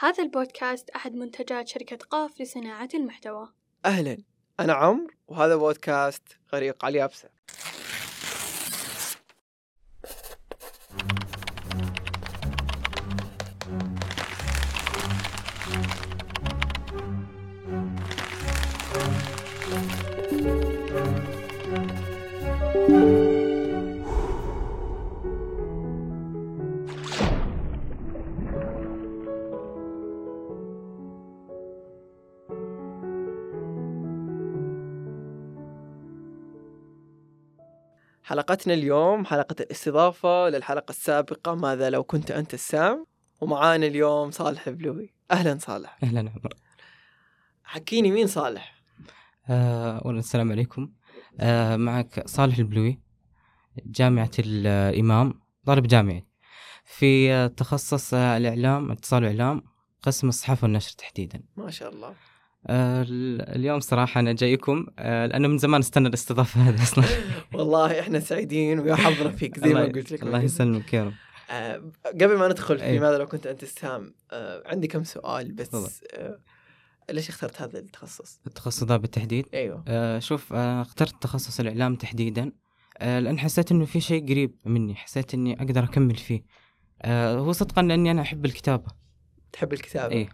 هذا البودكاست أحد منتجات شركة قاف لصناعة المحتوى. أهلا. أنا عمرو وهذا بودكاست غريق على اليابسة حلقتنا اليوم حلقة الاستضافة للحلقة السابقة ماذا لو كنت أنت السام؟ ومعانا اليوم صالح بلوي. أهلا صالح. أهلا عمر. حكيني مين صالح؟ آه، اولا السلام عليكم. آه، معك صالح البلوي جامعة الإمام طالب جامعي. في آه، تخصص آه، الإعلام اتصال وإعلام قسم الصحافة والنشر تحديدا. ما شاء الله. آه، ال- اليوم صراحة أنا جايكم آه، لأنه من زمان استنى الاستضافة هذه أصلا. والله إحنا سعيدين ويا حظنا فيك زي ما قلت لك الله يسلمك يا رب. آه، قبل ما ندخل في أي. ماذا لو كنت أنت آه، عندي كم سؤال بس ليش اخترت هذا التخصص؟ التخصص ذا بالتحديد؟ أيوه. شوف اخترت تخصص الإعلام تحديدا لأن حسيت إنه في شيء قريب مني حسيت إني أقدر أكمل فيه. هو صدقا لأني أنا أحب الكتابة. تحب الكتابة؟ إيه.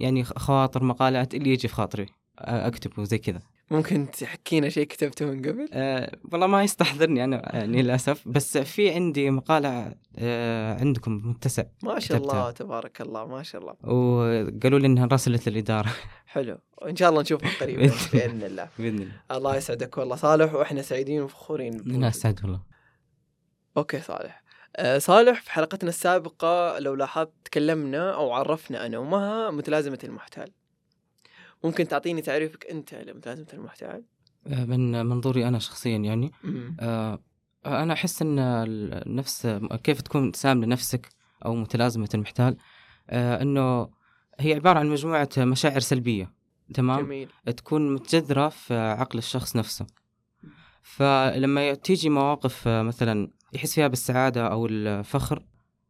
يعني خواطر مقالات اللي يجي في خاطري. آه، اكتب وزي كذا. ممكن تحكينا شيء كتبته من قبل؟ أه والله ما يستحضرني أنا يعني للأسف. بس في عندي مقالة أه عندكم متسع ما شاء كتبتها. الله تبارك الله ما شاء الله. وقالوا لي إنها رسلت للإدارة. حلو. وإن شاء الله نشوفها قريبا بإذن الله. بإذن الله. الله يسعدك والله. صالح وإحنا سعيدين وفخورين. أنا اسعد والله. أوكي صالح. صالح في حلقتنا السابقة لو لاحظت تكلمنا أو عرفنا أنا ومها متلازمة المحتال. ممكن تعطيني تعريفك أنت لمتلازمة المحتال؟ أه من منظوري أنا شخصيا يعني. مم. أه أنا أحس إن النفس كيف تكون سام لنفسك أو متلازمة المحتال؟ إنه هي عبارة عن مجموعة مشاعر سلبية تمام؟ جميل. تكون متجذرة في عقل الشخص نفسه. فلما تيجي مواقف آه، مثلا يحس فيها بالسعادة أو الفخر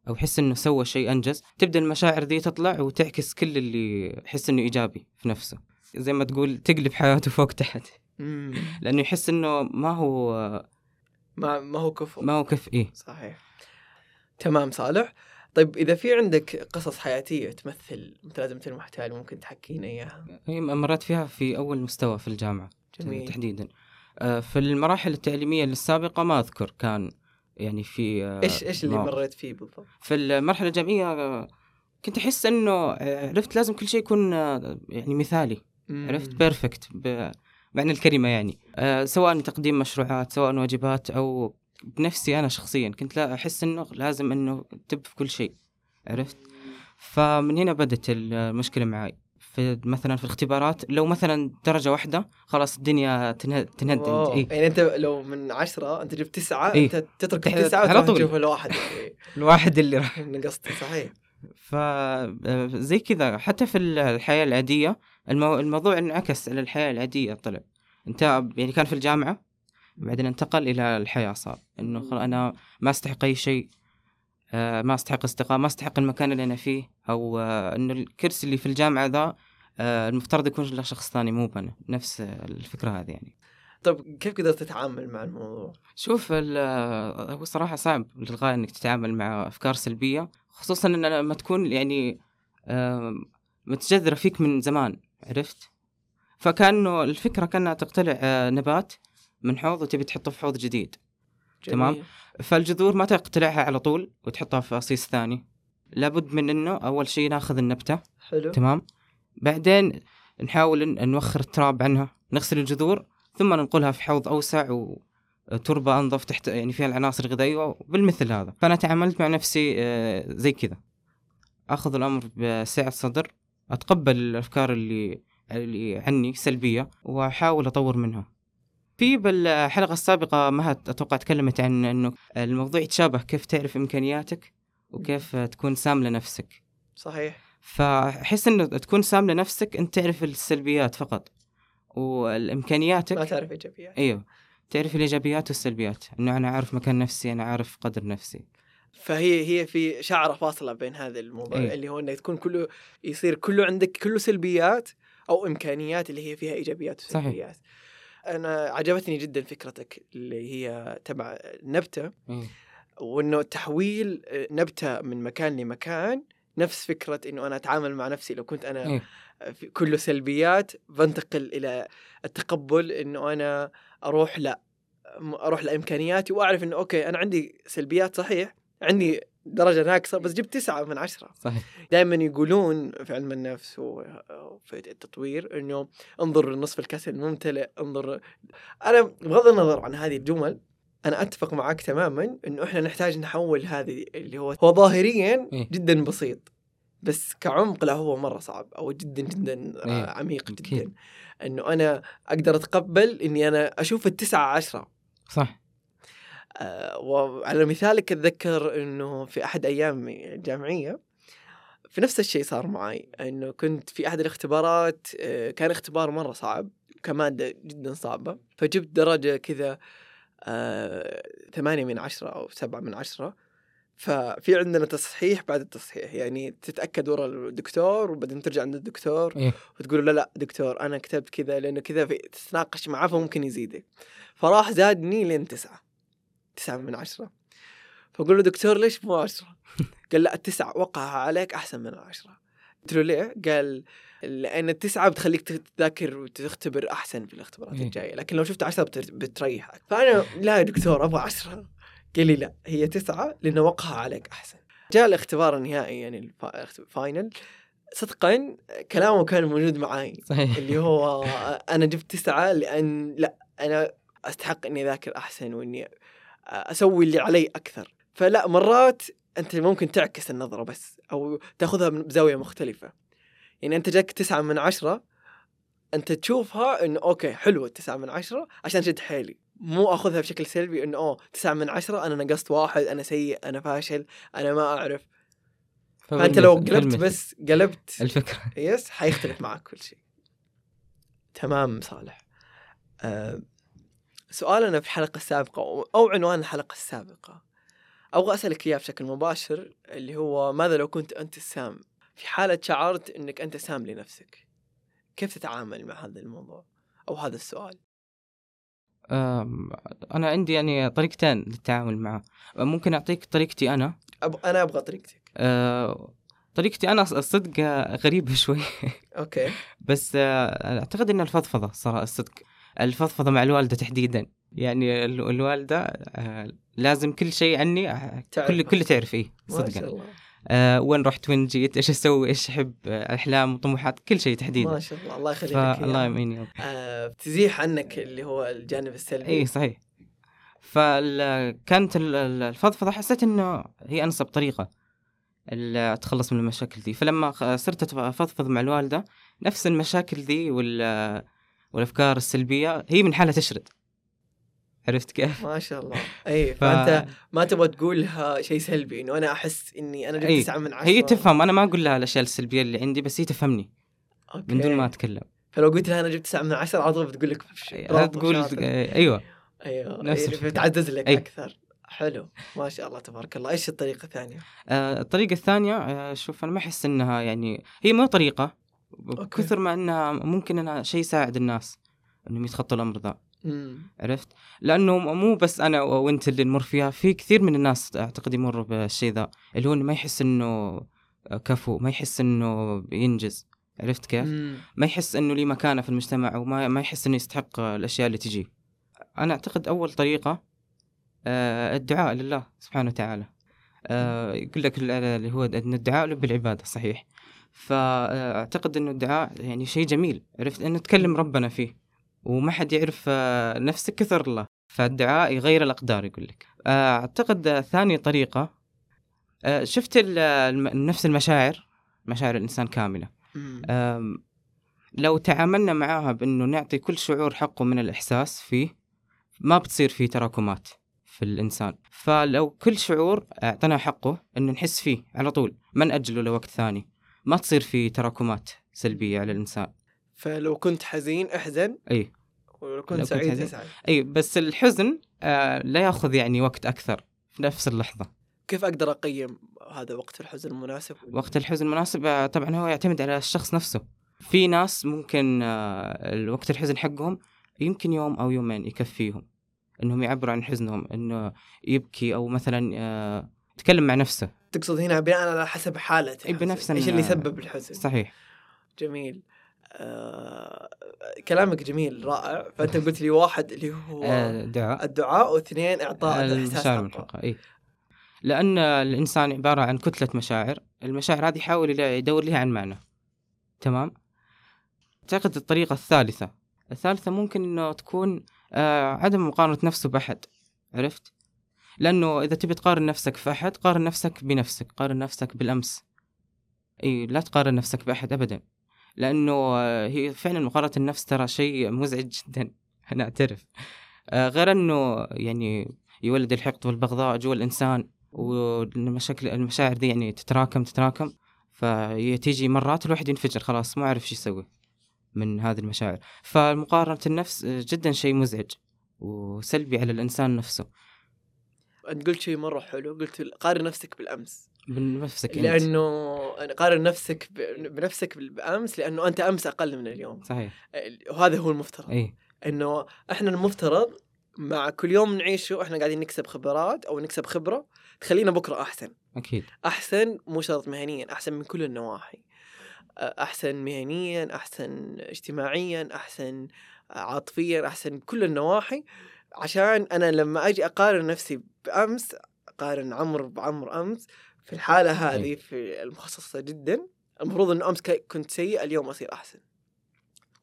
أو يحس إنه سوى شيء أنجز. تبدأ المشاعر دي تطلع وتعكس كل اللي يحس إنه إيجابي في نفسه. زي ما تقول تقلب حياته فوق تحت. لأنه يحس إنه ما هو ما ما هو كفو. ما هو كيف إيه. صحيح. تمام صالح. طيب إذا في عندك قصص حياتية تمثل متلازمة المحتال ممكن تحكينا إياها؟ هي مريت فيها في أول مستوى في الجامعة جميل. تحديدا. آه، في المراحل التعليمية السابقة ما أذكر كان يعني في إيش إيش اللي. مريت فيه بالضبط؟ في المرحلة الجامعية آه، كنت أحس إنه آه، عرفت لازم كل شيء يكون آه، يعني مثالي مم. عرفت perfect بمعنى الكلمة يعني آه، سواء تقديم مشروعات سواء واجبات أو بنفسي أنا شخصيا كنت لا أحس إنه لازم إنه top في كل شيء عرفت فمن هنا بدت المشكلة معي في مثلا في الاختبارات لو مثلا درجة واحدة خلاص الدنيا تنه- تنهد wow. إيه؟ يعني أنت لو من عشرة أنت جبت تسعة إيه. أنت تترك التسعة على وتروح طول. تشوف الواحد إيه. الواحد اللي راح نقصت صحيح ف آه، زي كذا حتى في الحياة العادية المو... الموضوع انعكس على الحياة العادية طلع أنت يعني كان في الجامعة بعدين انتقل إلى الحياة صار إنه خل... أنا ما أستحق أي شيء ما أستحق استقامة ما أستحق المكان اللي أنا فيه أو آه، إنه الكرسي اللي في الجامعة ذا آه، المفترض يكون لشخص ثاني مو أنا نفس الفكرة هذه يعني. طيب كيف قدرت تتعامل مع الموضوع؟ شوف هو صراحة صعب للغاية إنك تتعامل مع أفكار سلبية خصوصا إن لما تكون يعني آم، متجذرة فيك من زمان عرفت؟ فكأنه الفكرة كأنها تقتلع آه، نبات من حوض وتبي تحطه في حوض جديد. تمام. جميل. فالجذور ما تقتلعها على طول وتحطها في قصيص ثاني. لابد من إنه أول شيء ناخذ النبتة. حلو. تمام؟ بعدين نحاول ان نوخر التراب عنها. نغسل الجذور ثم ننقلها في حوض أوسع وتربة أنظف تحت يعني فيها العناصر الغذائية بالمثل هذا. فأنا تعاملت مع نفسي آه، زي كذا. آخذ الأمر بسعة صدر أتقبل الأفكار اللي اللي عني سلبية وأحاول أطور منها. في بالحلقة السابقة مها أتوقع تكلمت عن إنه الموضوع يتشابه كيف تعرف إمكانياتك وكيف تكون سام لنفسك. صحيح. فأحس إنه تكون سام لنفسك أنت تعرف السلبيات فقط ما والامكانياتك تعرف إيجابيات. إيوه تعرف الإيجابيات والسلبيات إنه أنا عارف مكان نفسي أنا عارف قدر نفسي. فهي هي في شعرة فاصلة بين هذا الموضوع إيه. اللي هو انك تكون كله يصير كله عندك كله سلبيات أو إمكانيات اللي هي فيها إيجابيات صحيح. أنا عجبتني جدا فكرتك اللي هي تبع نبتة. وإنه تحويل آه، نبتة من مكان لمكان نفس فكرة إنه أنا أتعامل مع نفسي لو كنت أنا إيه. في كله سلبيات بنتقل إلى التقبل إنه أنا أروح لا أروح لإمكانياتي وأعرف إنه أوكي أنا عندي سلبيات صحيح عندي درجة ناقصة بس جبت تسعة من عشرة صحيح دائما يقولون في علم النفس وفي التطوير إنه انظر لنصف الكاس الممتلئ انظر أنا بغض النظر عن هذه الجمل أنا أتفق معك تماما إنه إحنا نحتاج نحول هذه اللي هو هو ظاهريا إيه. جدا بسيط بس كعمق لا هو مرة صعب أو جدا جدا إيه. آه، عميق أكيد. جدا إنه أنا أقدر أتقبل إني أنا أشوف التسعة عشرة صح وعلى مثالك أتذكر إنه في أحد ايامي الجامعيه في نفس الشيء صار معي إنه كنت في أحد الاختبارات آه، كان اختبار مرة صعب كمادة جدا صعبة فجبت درجة كذا آه، ثمانية من عشرة أو سبعة من عشرة ففي عندنا تصحيح بعد التصحيح يعني تتأكد ورا الدكتور وبعدين ترجع عند الدكتور إيه. وتقول له لا دكتور أنا كتبت كذا لأنه كذا تتناقش معاه فممكن يزيدك فراح زادني لين تسعة تسعة من عشرة. فأقول له دكتور ليش مو عشرة؟ قال لا التسعة وقع عليك أحسن من العشرة. قلت له ليه؟ قال لأن التسعة بتخليك تذاكر وتختبر أحسن في الاختبارات إيه. الجاية لكن لو شفت عشرة بتر- بتريحك. فأنا لا يا دكتور أبغى عشرة. قال لي لا هي تسعة لأنه وقعها عليك أحسن. جاء الاختبار النهائي يعني ال fi- ال final صدقا كلامه كان موجود معي صحيح. اللي هو أنا جبت تسعة لأن لا أنا أستحق إني أذاكر أحسن وإني أسوي اللي علي أكثر. فلا مرات أنت ممكن تعكس النظرة بس أو تأخذها من بزاوية مختلفة. يعني أنت جاك تسعة من عشرة أنت تشوفها إنه okay حلوة تسعة من عشرة عشان شد حيلي. مو أخذها بشكل سلبي إنه أوه تسعة من عشرة أنا نقصت واحد أنا سيء أنا فاشل أنا ما أعرف. فأنت لو قلبت. بس قلبت الفكرة. يس حيختلف معك كل شيء. تمام صالح. أه سؤالنا في الحلقة السابقة أو عنوان الحلقة السابقة. أبغى أسألك إياه بشكل مباشر اللي هو ماذا لو كنت أنت السام؟ في حالة شعرت أنك أنت سام لنفسك كيف تتعامل مع هذا الموضوع؟ أو هذا السؤال. أنا عندي يعني طريقتين للتعامل معه. ممكن أعطيك طريقتي أنا؟ أب... أنا أبغى طريقتك. أه، طريقتي أنا الصدق غريبة شوي. okay. بس آه، أعتقد إن الفضفضة صراحة الصدق. الفضفضة مع الوالدة تحديدا. يعني ال- الوالدة آه، لازم كل شيء عني آه،. كل كل تعرف إيه ما شاء صدقا الله. آه، وين رحت وين جيت إيش أسوي إيش أحب آه، أحلام وطموحات كل شيء تحديدا. ما شاء الله. الله يخليك إياه. يمين يوم آه تزيح عنك اللي هو الجانب السلبي. إي صحيح. فكانت الفضفضة حسيت إنه هي أنسب طريقة ال- أتخلص من المشاكل دي. فلما صرت أفضفض مع الوالدة نفس المشاكل دي وال والأفكار السلبية هي من حالة تشرد عرفت كيف؟ ما شاء الله اي ف... فأنت ما تبغى تقولها شيء سلبي إنه أنا أحس إني أنا جبت أي، تسعة من عشرة هي تفهم أنا ما أقول لها الأشياء السلبية اللي عندي بس هي تفهمني okay. من دون ما أتكلم فلو قلت لها أنا جبت تسعة من عشرة على طول بتقول لك تقول. أيوه أيوه نفس أيوة. الفكرة. بتعزز لك أي. أكثر حلو ما شاء الله تبارك الله إيش الطريقة الثانية؟ آه، الطريقة الثانية آه، شوف أنا ما أحس إنها يعني هي مو طريقة okay. كثر ما إنها ممكن إنها شيء يساعد الناس إنهم يتخطوا الأمر ذا عرفت؟ لأنه مو بس أنا وأنت اللي نمر فيها في كثير من الناس أعتقد يمروا بالشيء ذا اللي هو ما يحس إنه كفو ما يحس إنه بينجز عرفت كيف؟ أمم. ما يحس إنه ليه مكانة في المجتمع وما ما يحس إنه يستحق الأشياء اللي تجي أنا أعتقد أول طريقة آه، الدعاء لله سبحانه وتعالى آه، يقول لك ال- اللي هو إن الدعاء لب العباده صحيح فأعتقد إنه الدعاء يعني شيء جميل. عرفت؟ إنه تكلم ربنا فيه وما حد يعرف آه، نفسك كثر الله. فالدعاء يغير الأقدار يقول لك. آه، أعتقد ثاني طريقة آه، شفت نفس المشاعر مشاعر الإنسان كاملة. لو تعاملنا معاها بإنه نعطي كل شعور حقه من الإحساس فيه ما بتصير في تراكمات في الإنسان. فلو كل شعور اعطينا حقه إنه نحس فيه على طول ما ناجله لوقت ثاني. ما تصير في تراكمات سلبية على الإنسان. فلو كنت حزين احزن. إي. ولو كنت سعيد. اسعد. إي بس الحزن آه لا يأخذ يعني وقت أكثر في نفس اللحظة. كيف أقدر أقيم هذا وقت الحزن المناسب؟ وقت الحزن المناسب آه، طبعا هو يعتمد على الشخص نفسه. في ناس ممكن آه، وقت الحزن حقهم يمكن يوم أو يومين يكفيهم إنهم يعبروا عن حزنهم إنه يبكي أو مثلا آه، يتكلم مع نفسه. تقصد هنا بناء على حسب حالته إي بنفس إيش ال- اللي يسبب الحزن. صحيح. جميل. آه كلامك جميل رائع. فأنت قلت لي واحد اللي هو آه، دعاء الدعاء واثنين إعطاء الاحساس المشاعر أقوى. المحققة إي. لأن الإنسان عبارة عن كتلة مشاعر. المشاعر هذه يحاول يدور لها عن معنى. تمام؟ أعتقد الطريقة الثالثة. الثالثة ممكن إنه تكون آه عدم مقارنة نفسه بأحد. عرفت؟ لأنه إذا تبي تقارن نفسك في أحد قارن نفسك بنفسك قارن نفسك بالأمس. أي لا تقارن نفسك بأحد أبدا. لأنه هي فعلا مقارنة النفس ترى شيء مزعج جدا أنا أعترف. آه غير أنه يعني يولد الحقد والبغضاء جوا الإنسان والمشاكل المشاعر دي يعني تتراكم تتراكم. فتيجي مرات الواحد ينفجر خلاص ما عارف شو يسوي من هذه المشاعر. فمقارنة النفس جدا شيء مزعج وسلبي على الإنسان نفسه. انت قلت شيء مرة حلو قلت قارن نفسك بالأمس. بنفسك أنت. لأنه قارن نفسك بنفسك بالأمس لأنه أنت أمس أقل من اليوم. صحيح. وهذا هو المفترض. اي إنه إحنا المفترض مع كل يوم نعيشه إحنا قاعدين نكسب خبرات أو نكسب خبرة تخلينا بكرة أحسن. أكيد. أحسن مو شرط مهنيا أحسن من كل النواحي. أحسن مهنيا أحسن اجتماعيا أحسن عاطفيا أحسن كل النواحي. عشان أنا لما أجي أقارن نفسي بأمس أقارن عمرو بعمرو أمس في الحالة هذه. في المخصصة جدا المفروض إنه أمس كنت سيء اليوم أصير أحسن.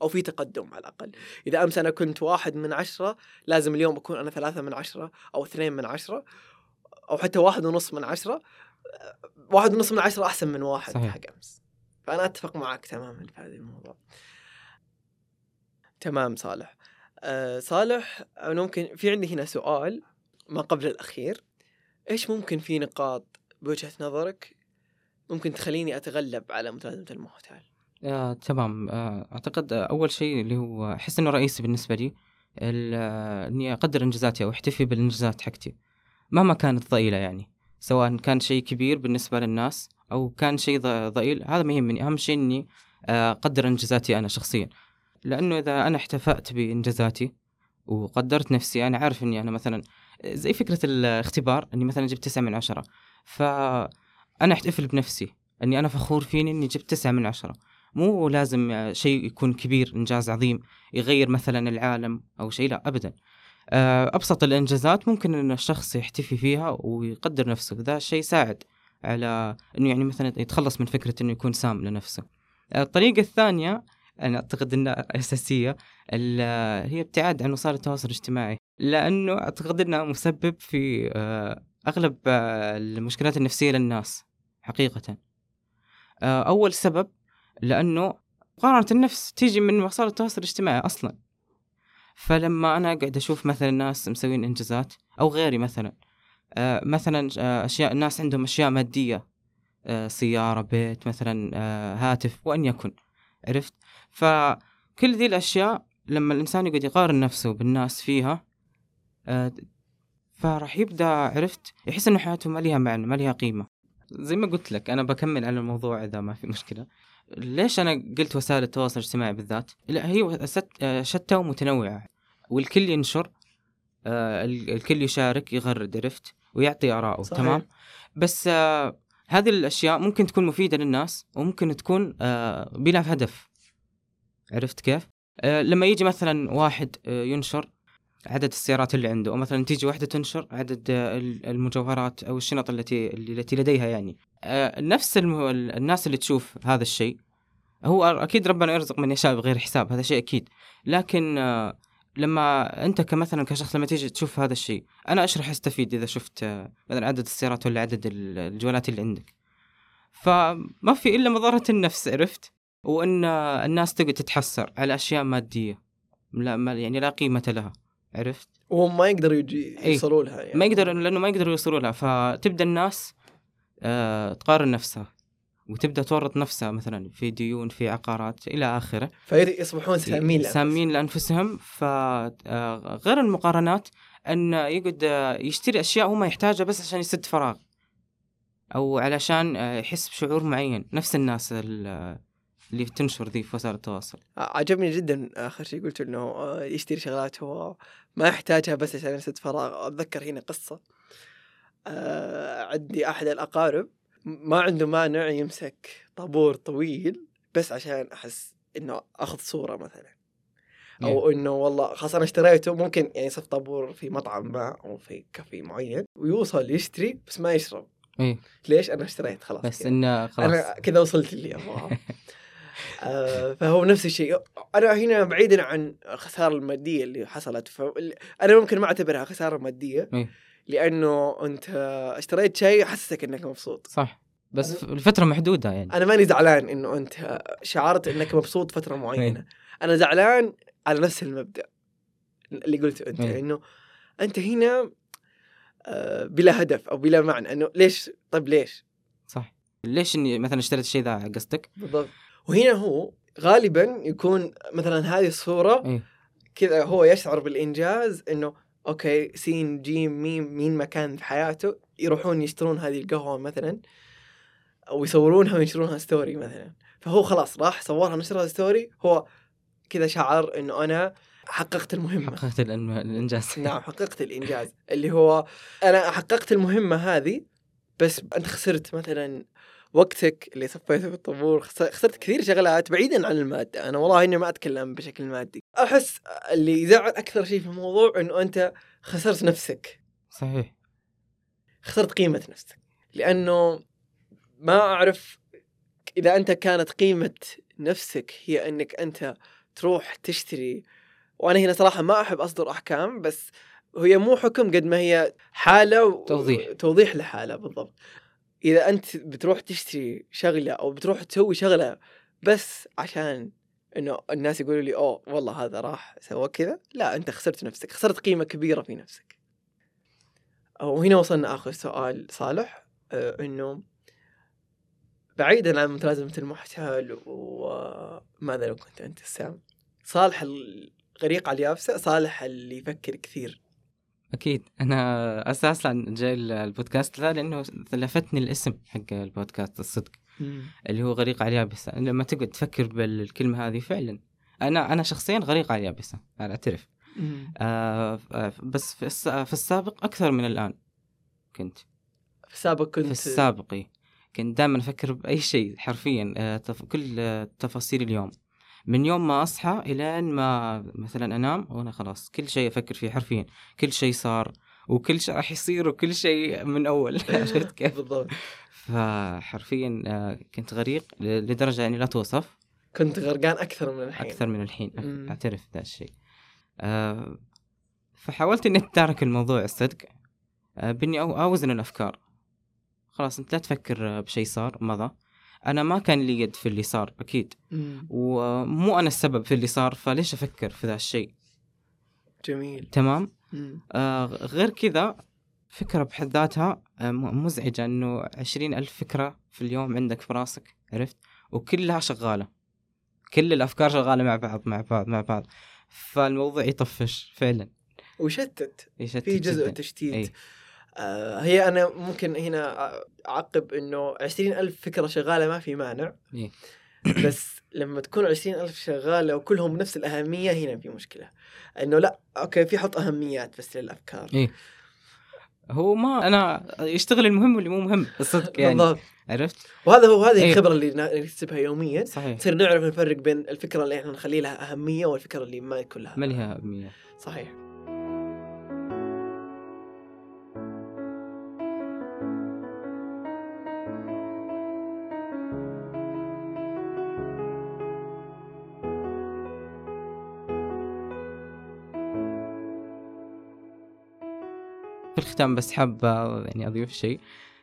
أو في تقدم على الأقل. إذا أمس أنا كنت واحد من عشرة لازم اليوم أكون أنا ثلاثة من عشرة أو اثنين من عشرة أو حتى واحد ونص من عشرة. واحد ونص من عشرة أحسن من واحد صحيح. حق أمس. فأنا أتفق معك تماما في هذا الموضوع. تمام صالح. أه صالح أنا ممكن في عندي هنا سؤال ما قبل الأخير. إيش ممكن في نقاط بوجهة نظرك ممكن تخليني أتغلب على متلازمة المحتال؟ آه، تمام. آه، أعتقد آه، أول شيء اللي هو أحس إنه رئيسي بالنسبة لي آه، إني أقدر إنجازاتي أو أحتفي بالإنجازات حقتي مهما كانت ضئيلة يعني. سواء كان شيء كبير بالنسبة للناس أو كان شيء ضئيل هذا ما يهمني. أهم شيء إني آه، أقدر إنجازاتي أنا شخصيا. لأنه إذا أنا احتفأت بإنجازاتي وقدرت نفسي أنا عارف إني أنا مثلا زي فكرة الاختبار إني مثلا جبت تسعة من عشرة. فانا أحتفل بنفسي إني أنا فخور فيني إني جبت تسعة من عشرة. مو لازم شيء يكون كبير إنجاز عظيم يغير مثلا العالم أو شيء لا ابدا. آه، أبسط الإنجازات ممكن إن الشخص يحتفي فيها ويقدر نفسه. ذا شيء يساعد على إنه يعني مثلا يتخلص من فكرة إنه يكون سام لنفسه. آه، الطريقة الثانية أنا أعتقد إنها أساسية هي ابتعاد عن وسائل التواصل الاجتماعي لأنه أعتقد إنها مسبب في آه، أغلب آه، المشكلات النفسية للناس حقيقة. آه، أول سبب لأنه مقارنة النفس تيجي من وسائل التواصل الاجتماعي أصلا. فلما أنا اقعد أشوف مثلا ناس مسوين إنجازات أو غيري مثلا مثلا أشياء الناس عندهم أشياء مادية سيارة بيت مثلا هاتف وأن يكن عرفت؟ فكل ذي الأشياء لما الإنسان يقعد يقارن نفسه بالناس فيها آه، فراح يبدأ عرفت؟ يحس إنه حياته ما لها معنى ما لها قيمة. زي ما قلت لك أنا بكمل على الموضوع إذا ما في مشكلة. ليش أنا قلت وسائل التواصل الاجتماعي بالذات؟ لا هي آه، شتى ومتنوعة. والكل ينشر آه، ال- الكل يشارك يغرد عرفت؟ ويعطي صحيح. تمام؟ بس هذه الأشياء ممكن تكون مفيدة للناس وممكن تكون بلا هدف. عرفت كيف؟ آه، لما يجي مثلا واحد آه، ينشر عدد السيارات اللي عنده أو مثلا تيجي واحدة تنشر عدد آه، ال- المجوهرات أو الشنط التي التي لديها يعني. آه، نفس. الناس اللي تشوف هذا الشيء هو أكيد ربنا يرزق من يشاء بغير حساب هذا شيء أكيد. لكن آه، لما أنت كمثلا كشخص لما تيجي تشوف هذا الشيء أنا إيش راح أستفيد إذا شفت آه، مثلا عدد السيارات ولا عدد ال- الجوالات اللي عندك. فما في إلا مضره النفس عرفت؟ وإن آه، الناس تقعد تتحسر على أشياء مادية. لا ما يعني لا قيمة لها. عرفت؟ وهم ما يقدروا يجي إيه. يوصلوا لها يعني. ما يقدر لأنه ما يقدروا يوصلوا لها فتبدأ الناس آه تقارن نفسها. وتبدأ تورط نفسها مثلا في ديون في عقارات إلى آخره. فيصبحون سامين لأنفسهم. سامين لأنفسهم. فغير المقارنات أن يقعد آه، يشتري أشياء هو ما يحتاجها بس عشان يسد فراغ. أو علشان آه، يحس بشعور معين. نفس الناس ال- اللي تنشر ذي في وسائل التواصل. عجبني جدا آخر شيء قلت إنه آه، يشتري شغلات هو ما يحتاجها بس عشان يسد فراغ. أتذكر هنا قصة. آه، عندي أحد الأقارب ما عنده مانع يمسك طابور طويل بس عشان أحس إنه أخذ صورة مثلا. أو إنه والله خلاص أنا اشتريته ممكن يعني يصف طابور في مطعم ما أو في كافي معين ويوصل يشتري بس ما يشرب. إيه. ليش؟ أنا اشتريت خلاص بس. إنه خلاص. أنا كذا وصلت اللي أبغاه. آه، فهو نفس الشيء. أنا هنا بعيدا عن الخساره المادية اللي حصلت. أنا ممكن ما أعتبرها خسارة مادية إيه. لأنه أنت اشتريت شيء حسسك إنك مبسوط. صح. بس الفترة محدودة يعني. أنا ماني زعلان إنه أنت شعرت إنك مبسوط فترة معينة. أنا زعلان على نفس المبدأ اللي قلته أنت إيه. إنه أنت هنا آه، بلا هدف أو بلا معنى إنه ليش؟ طيب ليش؟ صح. ليش إني مثلا اشتريت الشيء ذا قصدك؟ بالضبط. وهنا هو غالبا يكون مثلا هذه الصورة إيه. كذا هو يشعر بالإنجاز إنه okay سين جيم ميم مين مكان في حياته يروحون يشترون هذه القهوة مثلا أو يصورونها وينشرونها story مثلا. فهو خلاص راح صورها نشرها story هو كذا شعر إنه أنا حققت المهمة. حققت الإنجاز. نعم حققت الإنجاز. اللي هو أنا حققت المهمة هذه بس أنت خسرت مثلا وقتك اللي صفيته في الطابور خس- خسرت كثير شغلات بعيدا عن المادة. أنا والله إني ما أتكلم بشكل مادي. أحس اللي يزعل أكثر شيء في الموضوع إنه أنت خسرت نفسك. صحيح. خسرت قيمة نفسك. لأنه ما أعرف إذا أنت كانت قيمة نفسك هي إنك أنت تروح تشتري. وأنا هنا صراحة ما أحب أصدر أحكام بس هي مو حكم قد ما هي حالة و... توضيح. توضيح لحالة بالضبط. إذا أنت بتروح تشتري شغلة أو بتروح تسوي شغلة بس عشان إنه الناس يقولوا لي أوه والله هذا راح سوى كذا. لا أنت خسرت نفسك خسرت قيمة كبيرة في نفسك. وهنا وصلنا آخر سؤال صالح آه إنه بعيدا عن متلازمة المحتال وماذا لو كنت أنت السام صالح الغريق على اليابسه صالح اللي يفكر كثير. أكيد. أنا أساسا جاي ال- البودكاست ذا لأنه لفتني الاسم حق البودكاست الصدق اللي هو غريق على اليابسة. لما تقعد تفكر بالكلمة هذه فعلا. أنا أنا شخصيا غريق على اليابسة أنا أعترف. آه آه، بس في, الس- في السابق أكثر من الآن كنت. في السابق كنت في السابق إيه. كنت دائما أفكر بأي شيء حرفيا آه، تف... كل آه، تفاصيل اليوم. من يوم ما أصحى إلى ما مثلا أنام وأنا خلاص كل شيء أفكر فيه حرفيا. كل شيء صار وكل شيء راح يصير وكل شيء من أول. عرفت كيف؟ بالضبط. فحرفيا آه، كنت غريق لدرجة يعني لا توصف. كنت غرقان أكثر من الحين. أكثر من الحين. أعترف ذا الشيء. آه، فحاولت إني أتدارك الموضوع الصدق. آه، بإني أوزن الأفكار. خلاص أنت لا تفكر بشيء صار مضى. أنا ما كان لي يد في اللي صار أكيد. مم. ومو أنا السبب في اللي صار فليش أفكر في ذا الشيء؟ جميل. تمام؟ مم. آه غير كذا فكرة بحد ذاتها آه، مزعجة إنه عشرين ألف فكرة في اليوم عندك في راسك عرفت؟ وكلها شغالة. كل الأفكار شغالة مع بعض مع بعض مع بعض. فالموضوع يطفش فعلا. وشتت يشتت في جزء جداً. تشتيت. أي. آه هي أنا ممكن هنا أعقب إنه عشرين ألف فكرة شغالة ما في مانع. إيه. بس لما تكون عشرين ألف شغالة وكلهم نفس الأهمية هنا في مشكلة. إنه لا أوكي في حط أهميات بس للأفكار. إيه. هو ما أنا يشتغل المهم واللي مو مهم الصدق يعني. بالضبط. عرفت؟ وهذا هو هذه إيه. الخبرة اللي نكتسبها يوميا. صحيح. نصير نعرف نفرق بين الفكرة اللي إحنا نخلي لها أهمية والفكرة اللي ما يكون لها ما لها أهمية. صحيح. الختام بس حاب يعني أضيف شيء.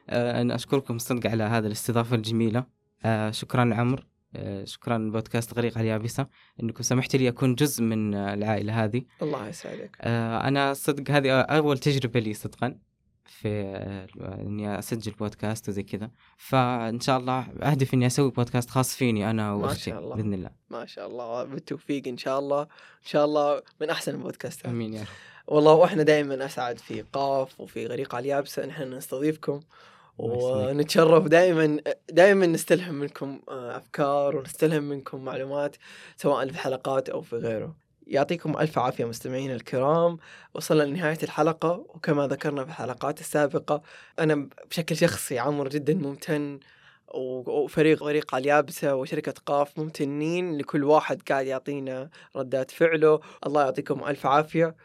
آه، أن أشكركم صدق على هذه الاستضافة الجميلة. آه، شكرا عمرو. آه، شكرا بودكاست غريق على اليابسة أنكم سمحت لي أكون جزء من العائلة هذه. الله يسعدك. أنا صدق هذه أول تجربة لي صدقا في إني أسجل بودكاست وزي كذا. فإن شاء الله أهدف إني أسوي بودكاست خاص فيني أنا وأختي. بإذن الله. ما شاء الله. بالتوفيق إن شاء الله. إن شاء الله من أحسن البودكاستات. آمين يا رب. والله وإحنا دائما أسعد في قاف وفي غريق على اليابسة نحن نستضيفكم. ونتشرف دائما دائما نستلهم منكم آه، أفكار ونستلهم منكم معلومات سواء في الحلقات أو في غيره. يعطيكم ألف عافية مستمعينا الكرام، وصلنا لنهاية الحلقة وكما ذكرنا في الحلقات السابقة أنا بشكل شخصي عمرو جدا ممتن وفريق فريق على اليابسة وشركة قاف ممتنين لكل واحد قاعد يعطينا ردات فعله، الله يعطيكم ألف عافية.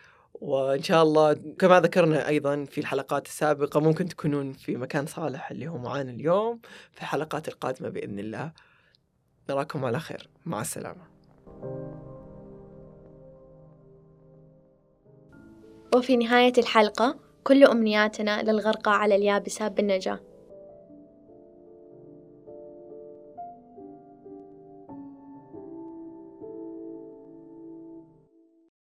وإن شاء الله كما ذكرنا أيضا في الحلقات السابقة ممكن تكونون في مكان صالح اللي هو معانا اليوم في الحلقات القادمة بإذن الله. نراكم على خير. مع السلامة. وفي نهاية الحلقة كل أمنياتنا للغرقى على اليابسة بالنجاة.